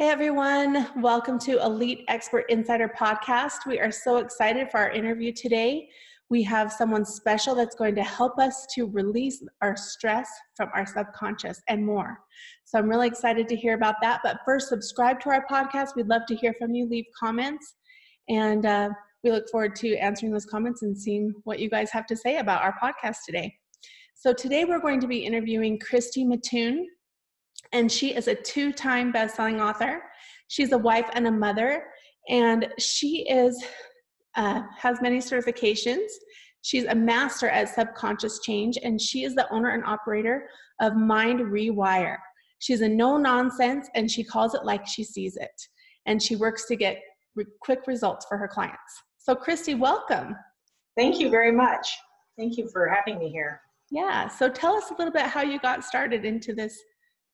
Hey everyone, welcome to Elite Expert Insider Podcast. We are so excited for our interview today. We have someone special that's going to help us to release our stress from our subconscious and more. So I'm really excited to hear about that. But first, subscribe to our podcast. We'd love to hear from you. Leave comments. And uh, we look forward to answering those comments and seeing what you guys have to say about our podcast today. So today we're going to be interviewing Christy Mattoon and she is a two time best-selling author. She's a wife and a mother, and she is uh, has many certifications. She's a master at subconscious change, and she is the owner and operator of Mind Rewire. She's a no nonsense, and she calls it like she sees it. And she works to get re- quick results for her clients. So, Christy, welcome. Thank you very much. Thank you for having me here. Yeah. So, tell us a little bit how you got started into this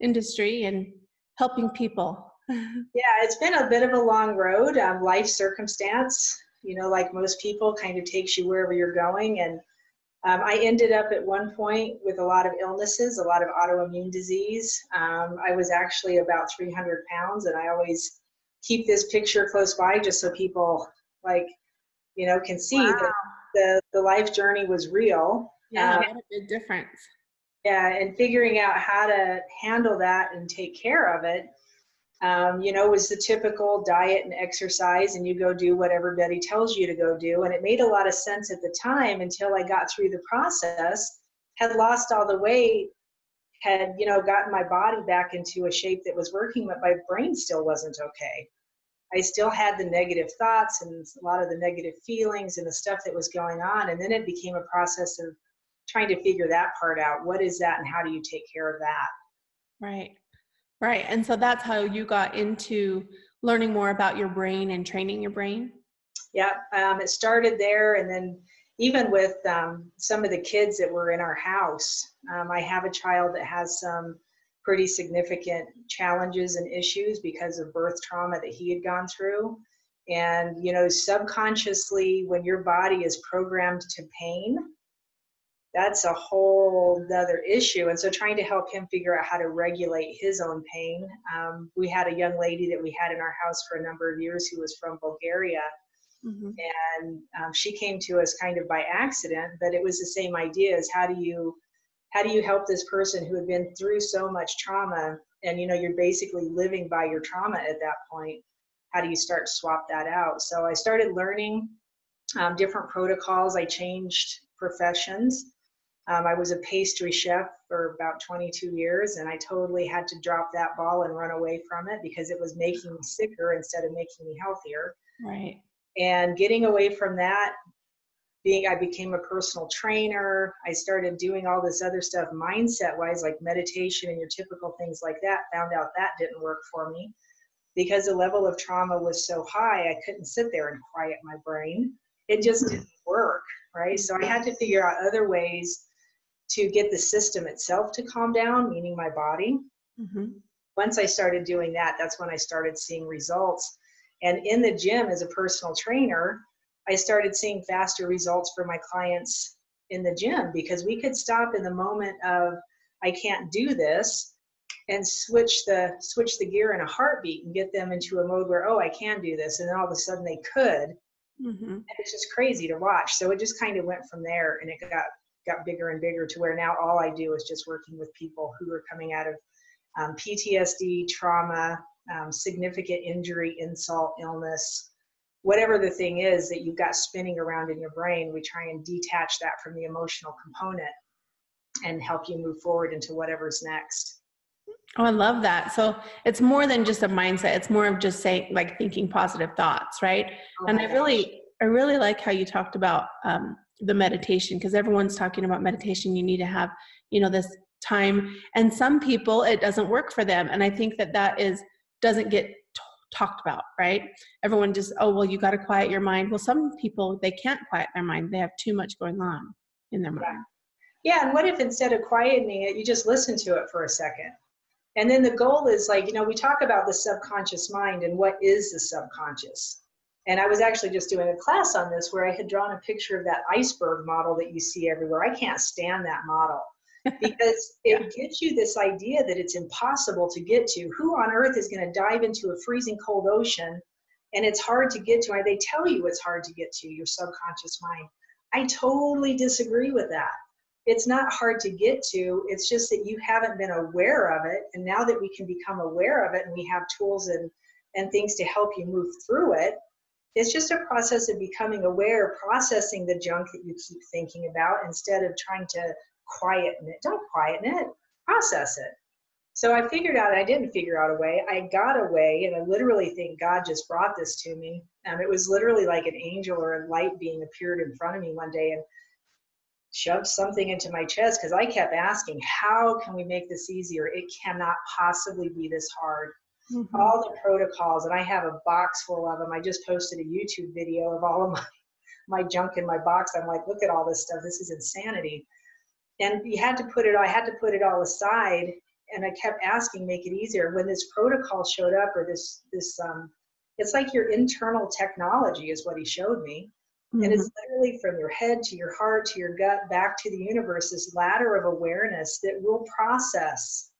industry and helping people? yeah, it's been a bit of a long road. Um, life circumstance, you know, like most people, kind of takes you wherever you're going. And um, I ended up at one point with a lot of illnesses, a lot of autoimmune disease. Um, I was actually about 300 pounds, and I always keep this picture close by just so people, like, you know, can see wow. that the, the life journey was real. Yeah, um, what a big difference yeah, and figuring out how to handle that and take care of it. Um, you know, was the typical diet and exercise, and you go do what everybody tells you to go do. And it made a lot of sense at the time until I got through the process, had lost all the weight, had, you know, gotten my body back into a shape that was working, but my brain still wasn't okay. I still had the negative thoughts and a lot of the negative feelings and the stuff that was going on. And then it became a process of trying to figure that part out. What is that and how do you take care of that? Right. Right. And so that's how you got into learning more about your brain and training your brain? Yeah. Um, it started there. And then even with um, some of the kids that were in our house, um, I have a child that has some pretty significant challenges and issues because of birth trauma that he had gone through. And, you know, subconsciously, when your body is programmed to pain, that's a whole other issue. And so trying to help him figure out how to regulate his own pain. Um, we had a young lady that we had in our house for a number of years who was from Bulgaria. Mm-hmm. And um, she came to us kind of by accident, but it was the same idea as how do you how do you help this person who had been through so much trauma and you know you're basically living by your trauma at that point how do you start to swap that out so i started learning um, different protocols i changed professions um, I was a pastry chef for about 22 years, and I totally had to drop that ball and run away from it because it was making me sicker instead of making me healthier. Right. And getting away from that, being I became a personal trainer. I started doing all this other stuff mindset wise, like meditation and your typical things like that. Found out that didn't work for me because the level of trauma was so high. I couldn't sit there and quiet my brain. It just didn't work. Right. So I had to figure out other ways to get the system itself to calm down, meaning my body. Mm-hmm. Once I started doing that, that's when I started seeing results. And in the gym as a personal trainer, I started seeing faster results for my clients in the gym because we could stop in the moment of I can't do this and switch the switch the gear in a heartbeat and get them into a mode where oh I can do this and then all of a sudden they could mm-hmm. and it's just crazy to watch so it just kind of went from there and it got got bigger and bigger to where now all I do is just working with people who are coming out of um, PTSD, trauma, um, significant injury, insult, illness, whatever the thing is that you've got spinning around in your brain. We try and detach that from the emotional component and help you move forward into whatever's next. Oh, I love that. So it's more than just a mindset. It's more of just saying, like, thinking positive thoughts, right? Oh and I really, I really like how you talked about um, the meditation because everyone's talking about meditation you need to have you know this time and some people it doesn't work for them and i think that that is doesn't get t- talked about, right? Everyone just, oh, well, you got to quiet your mind. Well, some people, they can't quiet their mind. They have too much going on in their mind. Yeah, and what if instead of quieting it, you just listen to it for a second? And then the goal is like, you know, we talk about the subconscious mind and what is the subconscious? And I was actually just doing a class on this where I had drawn a picture of that iceberg model that you see everywhere. I can't stand that model because it gives you this idea that it's impossible to get to. Who on earth is going to dive into a freezing cold ocean and it's hard to get to? They tell you it's hard to get to, your subconscious mind. I totally disagree with that. It's not hard to get to, it's just that you haven't been aware of it. And now that we can become aware of it and we have tools and, and things to help you move through it, it's just a process of becoming aware, processing the junk that you keep thinking about instead of trying to quieten it. Don't quieten it, process it. So I figured out, I didn't figure out a way. I got a way, and I literally think God just brought this to me. Um, it was literally like an angel or a light being appeared in front of me one day and shoved something into my chest because I kept asking, How can we make this easier? It cannot possibly be this hard mm-hmm. all the protocols, and I have a box full of them. I just posted a YouTube video of all of my my junk in my box. I'm like, look at all this stuff. This is insanity. And you had to put it. I had to put it all aside, and I kept asking, make it easier. When this protocol showed up, or this this um, it's like your internal technology is what he showed me. Mm-hmm. And it's mm-hmm. literally from your head to your heart to your gut back to the universe, this ladder of awareness that will process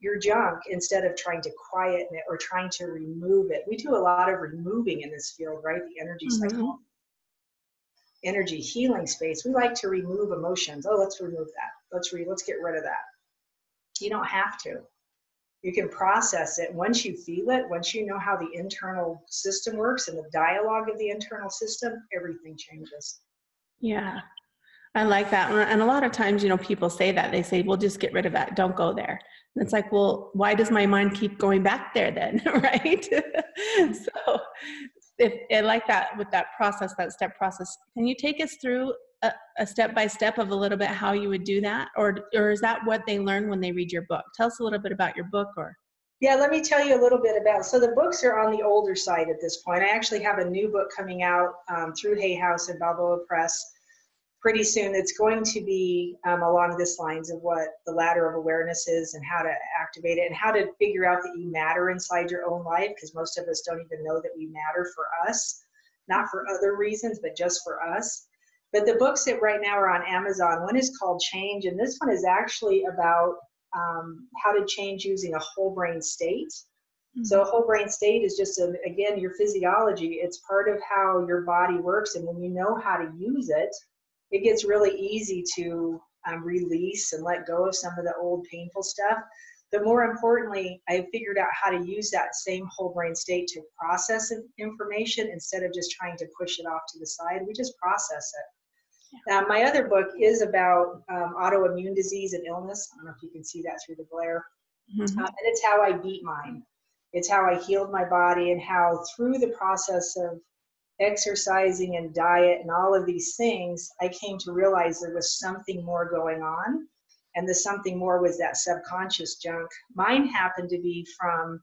your junk instead of trying to quieten it or trying to remove it. We do a lot of removing in this field, right? The energy mm-hmm. cycle, energy healing space. We like to remove emotions. Oh, let's remove that. Let's re let's get rid of that. You don't have to. You can process it once you feel it, once you know how the internal system works and the dialogue of the internal system, everything changes. Yeah. I like that. And a lot of times, you know, people say that. They say, well, just get rid of that. Don't go there. It's like, well, why does my mind keep going back there then? right? so if I like that with that process, that step process, can you take us through a, a step by step of a little bit how you would do that? Or or is that what they learn when they read your book? Tell us a little bit about your book or yeah, let me tell you a little bit about. So the books are on the older side at this point. I actually have a new book coming out um, through Hay House and Balboa Press pretty soon it's going to be um, along this lines of what the ladder of awareness is and how to activate it and how to figure out that you matter inside your own life because most of us don't even know that we matter for us. Not for other reasons but just for us. But the books that right now are on amazon one is called change and this one is actually about um, how to change using a whole brain state. Mm-hmm. so a whole brain state is just a, again your physiology. It's part of how your body works and when you know how to use it it gets really easy to um, release and let go of some of the old painful stuff. But more importantly, I figured out how to use that same whole brain state to process information instead of just trying to push it off to the side. We just process it. Um, my other book is about um, autoimmune disease and illness. I don't know if you can see that through the glare. Mm-hmm. Uh, and it's how I beat mine. It's how I healed my body and how through the process of exercising and diet and all of these things, I came to realize there was something more going on. And the something more was that subconscious junk. Mine happened to be from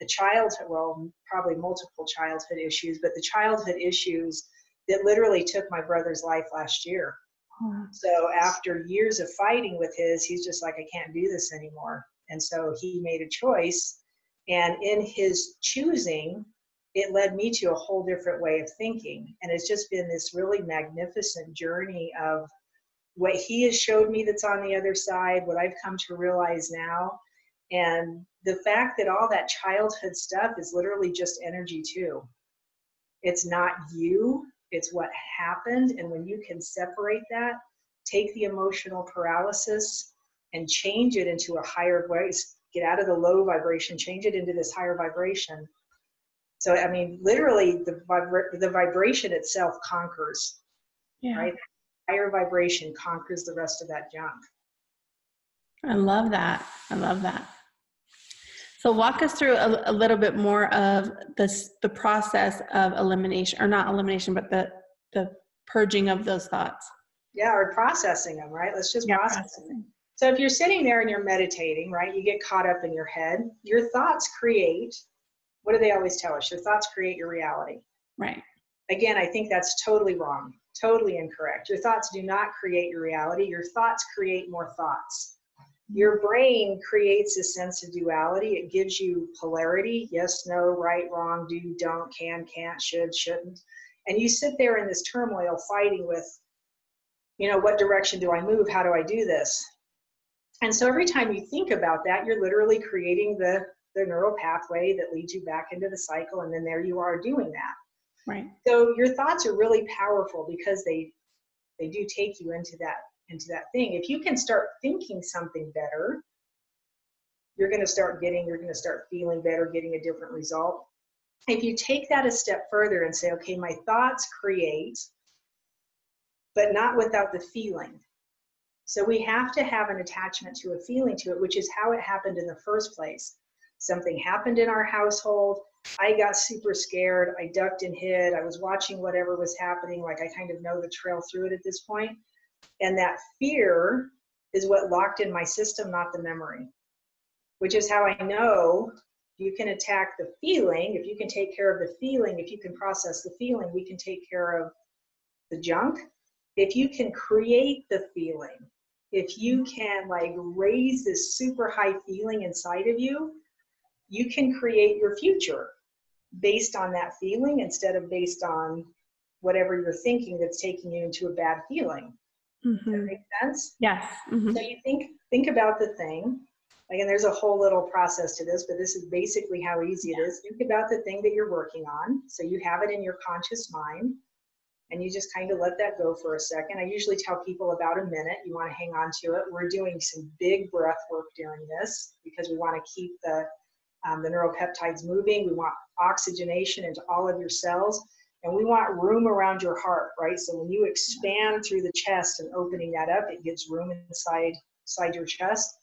the childhood, well, probably multiple childhood issues, but the childhood issues that literally took my brother's life last year. Hmm. So after years of fighting with his, he's just like, I can't do this anymore. And so he made a choice. And in his choosing, it led me to a whole different way of thinking. And it's just been this really magnificent journey of what he has showed me that's on the other side, what I've come to realize now. And the fact that all that childhood stuff is literally just energy, too. It's not you, it's what happened. And when you can separate that, take the emotional paralysis and change it into a higher voice, get out of the low vibration, change it into this higher vibration so I mean, literally, the vibra- the vibration itself conquers. Yeah. Right. Higher vibration conquers the rest of that junk. I love that. I love that. So walk us through a, a little bit more of this the process of elimination, or not elimination, but the the purging of those thoughts. Yeah, or processing them, right? Let's just yeah, process processing. them. So if you're sitting there and you're meditating, right, you get caught up in your head. Your thoughts create what do they always tell us? Your thoughts create your reality. Right. Again, I think that's totally wrong, totally incorrect. Your thoughts do not create your reality. Your thoughts create more thoughts. Your brain creates a sense of duality. It gives you polarity yes, no, right, wrong, do, don't, can, can't, should, shouldn't. And you sit there in this turmoil fighting with, you know, what direction do I move? How do I do this? And so every time you think about that, you're literally creating the, the neural pathway that leads you back into the cycle. And then there you are doing that. Right. So your thoughts are really powerful because they they do take you into that into that thing. If you can start thinking something better, you're going to start getting you're going to start feeling better, getting a different result. If you take that a step further and say, okay, my thoughts create, but not without the feeling. So we have to have an attachment to a feeling to it, which is how it happened in the first place. Something happened in our household. I got super scared. I ducked and hid. I was watching whatever was happening. Like I kind of know the trail through it at this point. And that fear is what locked in my system, not the memory, which is how I know you can attack the feeling. If you can take care of the feeling, if you can process the feeling, we can take care of the junk. If you can create the feeling, if you can like raise this super high feeling inside of you, you can create your future based on that feeling instead of based on whatever you're thinking that's taking you into a bad feeling. Mm-hmm. That makes sense? Yes. Mm-hmm. So you think think about the thing. Again, there's a whole little process to this, but this is basically how easy it is. Think about the thing that you're working on. So you have it in your conscious mind and you just kind of let that go for a second. I usually tell people about a minute. You want to hang on to it. We're doing some big breath work during this because we want to keep the um, the neuropeptides moving. We want oxygenation into all of your cells. And we want room around your heart, right? So when you expand through the chest and opening that up, it gives room inside, inside your chest.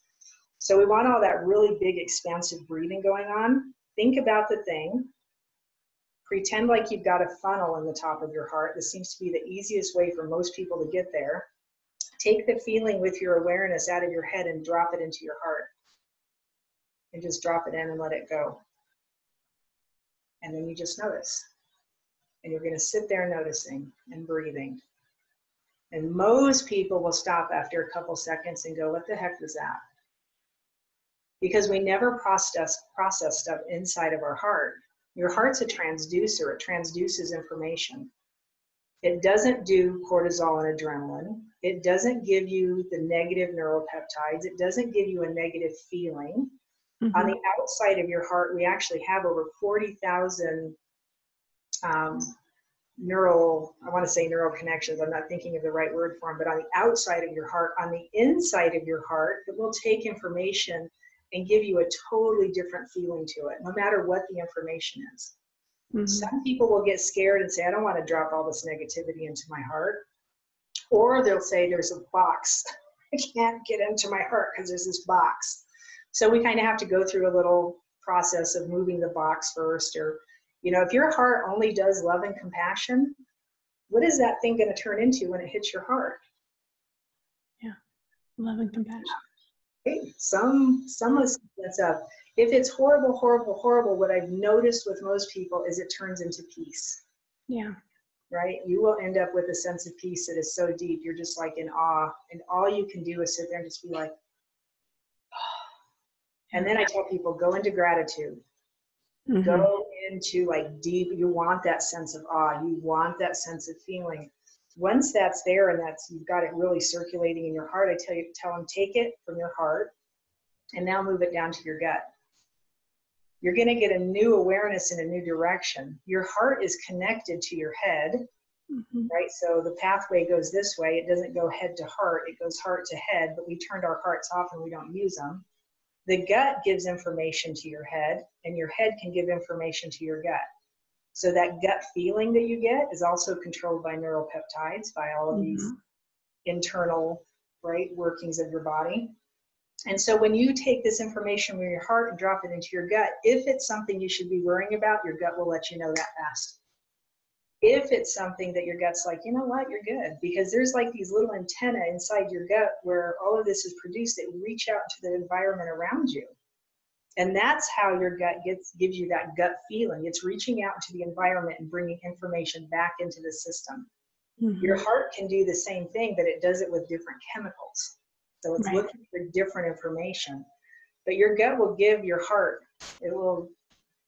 So we want all that really big, expansive breathing going on. Think about the thing. Pretend like you've got a funnel in the top of your heart. This seems to be the easiest way for most people to get there. Take the feeling with your awareness out of your head and drop it into your heart and just drop it in and let it go. And then you just notice. And you're going to sit there noticing and breathing. And most people will stop after a couple seconds and go, What the heck was that? Because we never process, process stuff inside of our heart. Your heart's a transducer, it transduces information. It doesn't do cortisol and adrenaline. It doesn't give you the negative neuropeptides. It doesn't give you a negative feeling. Mm-hmm. On the outside of your heart, we actually have over 40,000 um, neural, I want to say neural connections. I'm not thinking of the right word for them, but on the outside of your heart, on the inside of your heart, it will take information and give you a totally different feeling to it, no matter what the information is. Mm-hmm. Some people will get scared and say, I don't want to drop all this negativity into my heart. Or they'll say, There's a box. I can't get into my heart because there's this box. So we kind of have to go through a little process of moving the box first. Or, you know, if your heart only does love and compassion, what is that thing going to turn into when it hits your heart? Yeah, love and compassion. Okay. Some some of that's up. If it's horrible, horrible, horrible, what I've noticed with most people is it turns into peace. Yeah. Right? You will end up with a sense of peace that is so deep, you're just like in awe. And all you can do is sit there and just be like, and then I tell people go into gratitude. Mm-hmm. Go into like deep, you want that sense of awe, you want that sense of feeling. Once that's there and that's you've got it really circulating in your heart, I tell you, tell them take it from your heart and now move it down to your gut. You're going to get a new awareness in a new direction. Your heart is connected to your head, mm-hmm. right? So the pathway goes this way. It doesn't go head to heart, it goes heart to head, but we turned our hearts off and we don't use them. The gut gives information to your head, and your head can give information to your gut. So that gut feeling that you get is also controlled by neuropeptides, by all of mm-hmm. these internal right workings of your body. And so when you take this information from your heart and drop it into your gut, if it's something you should be worrying about, your gut will let you know that fast if it's something that your gut's like, you know what, you're good. Because there's like these little antennae inside your gut where all of this is produced that reach out to the environment around you. And that's how your gut gets gives you that gut feeling. It's reaching out to the environment and bringing information back into the system. Mm-hmm. Your heart can do the same thing, but it does it with different chemicals. So it's right. looking for different information. But your gut will give your heart, it will,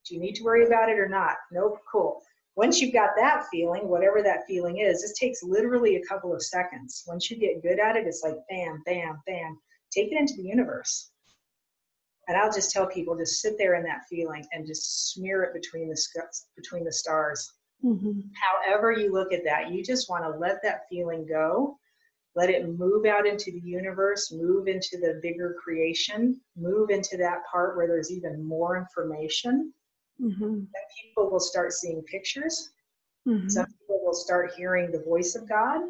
do you need to worry about it or not? Nope, cool. Once you've got that feeling, whatever that feeling is, this takes literally a couple of seconds. Once you get good at it, it's like bam, bam, bam. Take it into the universe. And I'll just tell people just sit there in that feeling and just smear it between the between the stars. Mm-hmm. However you look at that, you just want to let that feeling go. Let it move out into the universe, move into the bigger creation, move into that part where there's even more information Mm-hmm. people will start seeing pictures. Mm-hmm. Some people will start hearing the voice of God.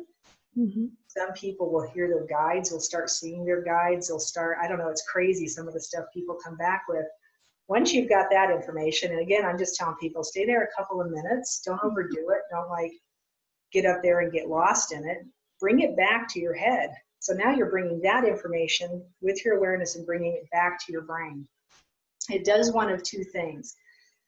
Mm-hmm. Some people will hear their guides, will start seeing their guides. They'll start, I don't know, it's crazy some of the stuff people come back with. Once you've got that information, and again, I'm just telling people stay there a couple of minutes. Don't mm-hmm. overdo it. Don't like get up there and get lost in it. Bring it back to your head. So now you're bringing that information with your awareness and bringing it back to your brain. It does one of two things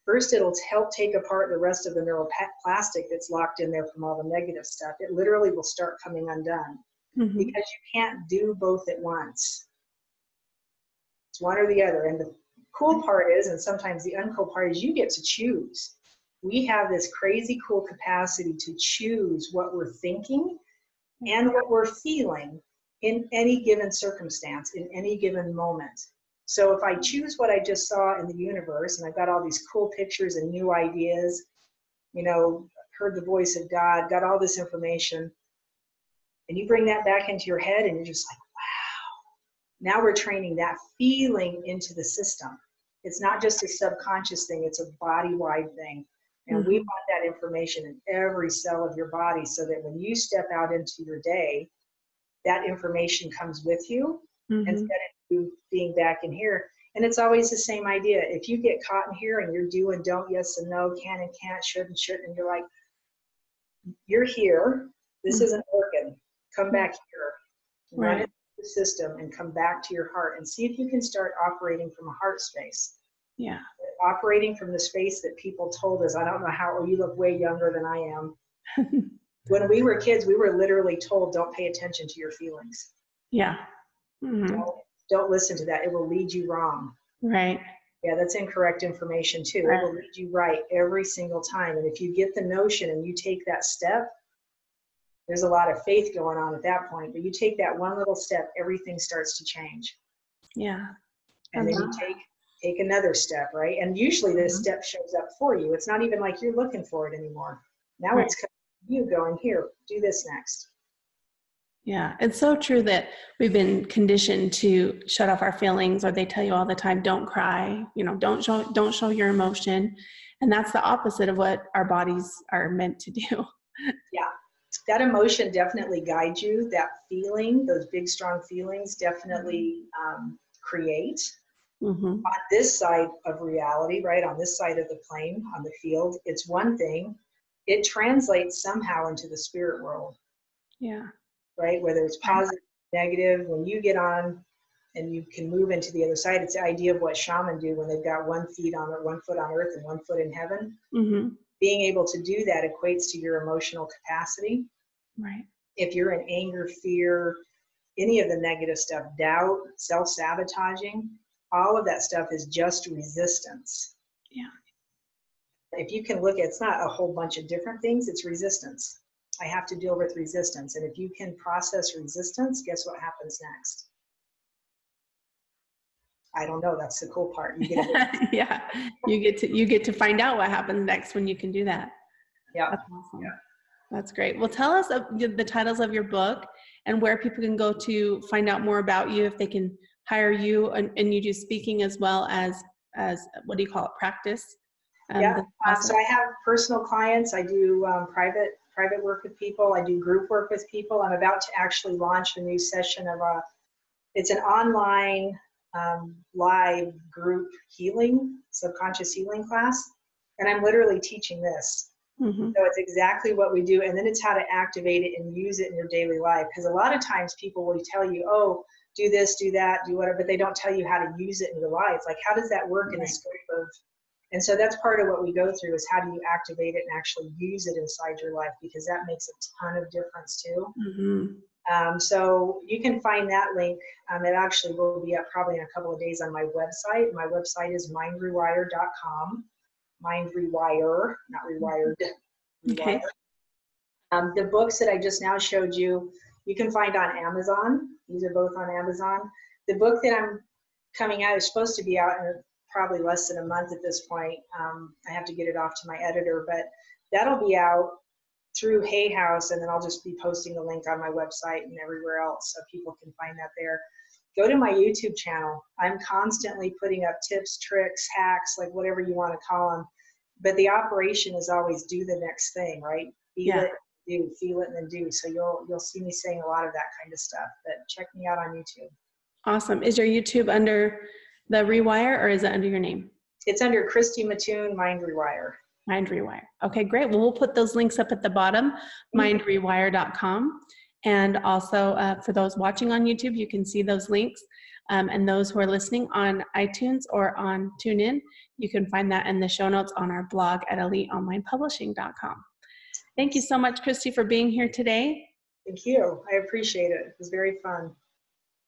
First, it'll help take apart the rest of the neuroplastic that's locked in there from all the negative stuff. It literally will start coming undone mm-hmm. because you can't do both at once. It's one or the other. And the cool part is, and sometimes the uncool part is, you get to choose. We have this crazy cool capacity to choose what we're thinking and what we're feeling in any given circumstance, in any given moment. So if I choose what I just saw in the universe, and I've got all these cool pictures and new ideas, you know, heard the voice of God, got all this information, and you bring that back into your head, and you're just like, wow. Now we're training that feeling into the system. It's not just a subconscious thing, it's a body wide thing. And mm-hmm. we want that information in every cell of your body so that when you step out into your day, that information comes with you mm-hmm. instead being back in here. And it's always the same idea. If you get caught in here and you're doing don't, yes and no, can and can't, should and shouldn't, and you're like, you're here. This mm-hmm. isn't working. Come back here. Right. Run it the system and come back to your heart and see if you can start operating from a heart space. Yeah. Operating from the space that people told us. I don't know how or you look way younger than I am. when we were kids, we were literally told, don't pay attention to your feelings. Yeah. Mm-hmm. Don't don't listen to that. It will lead you wrong. Right. Yeah, that's incorrect information too. Right. It will lead you right every single time. And if you get the notion and you take that step, there's a lot of faith going on at that point. But you take that one little step, everything starts to change. Yeah. And then you take take another step, right? And usually this mm-hmm. step shows up for you. It's not even like you're looking for it anymore. Now right. it's you going here, do this next. Yeah, it's so true that we've been conditioned to shut off our feelings, or they tell you all the time, "Don't cry," you know, "Don't show, don't show your emotion," and that's the opposite of what our bodies are meant to do. Yeah, that emotion definitely guides you. That feeling, those big, strong feelings, definitely um, create. Mm-hmm. On this side of reality, right on this side of the plane, on the field, it's one thing. It translates somehow into the spirit world. Yeah right? Whether it's positive, negative, when you get on and you can move into the other side, it's the idea of what shaman do when they've got one feet on or one foot on earth and one foot in heaven. Mm-hmm. Being able to do that equates to your emotional capacity. Right. If you're in anger, fear, any of the negative stuff, doubt, self sabotaging, all of that stuff is just resistance. Yeah. If you can look at it's not a whole bunch of different things, it's resistance. I have to deal with resistance. And if you can process resistance, guess what happens next? I don't know. That's the cool part. You get yeah, you get to you get to find out what happens next when you can do that. Yeah, that's awesome. Yeah. That's great. Well, tell us the titles of your book and where people can go to find out more about you if they can hire you and, and you do speaking as well as as what do you call it practice um, yeah uh, so i have personal clients i do um, private private work with people. I do group work with people. I'm about to actually launch a new session of a, it's an online um, live group healing, subconscious healing class. And I'm literally teaching this. Mm-hmm. So it's exactly what we do. And then it's how to activate it and use it in your daily life. Because a lot of times people will tell you, oh, do this, do that, do whatever, but they don't tell you how to use it in your life. Like, how does that work in the scope of? And so that's part of what we go through is how do you activate it and actually use it inside your life because that makes a ton of difference too. Mm-hmm. Um, so you can find that link. Um, it actually will be up probably in a couple of days on my website. My website is mindrewire.com. Mind Rewire, not rewired. Okay. Um, the books that I just now showed you, you can find on Amazon. These are both on Amazon. The book that I'm coming out is supposed to be out in probably less than a month at this point. Um, I have to get it off to my editor, but that'll be out through Hay House, and then I'll just be posting the link on my website and everywhere else so people can find that there. Go to my YouTube channel. I'm constantly putting up tips, tricks, hacks, like whatever you want to call them. But the operation is always do the next thing, right? Feel yeah. it, do, feel it, and then do. So you'll you'll see me saying a lot of that kind of stuff. But check me out on YouTube. Awesome. Is your YouTube under the Rewire or is it under your name? It's under Christy Mattoon Mind Rewire. Mind Rewire. Okay, great. Well, we'll put those links up at the bottom, mm-hmm. mindrewire.com. And also uh, for those watching on YouTube, you can see those links. Um, and those who are listening on iTunes or on TuneIn, you can find that in the show notes on our blog at eliteonlinepublishing.com. Thank you so much, Christy, for being here today. Thank you. I appreciate it. It was very fun.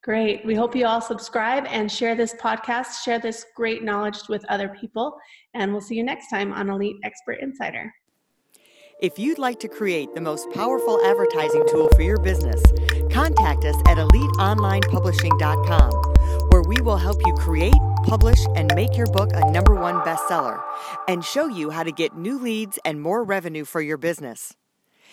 Great. We hope you all subscribe and share this podcast, share this great knowledge with other people, and we'll see you next time on Elite Expert Insider. If you'd like to create the most powerful advertising tool for your business, contact us at eliteonlinepublishing.com, where we will help you create, publish, and make your book a number one bestseller and show you how to get new leads and more revenue for your business.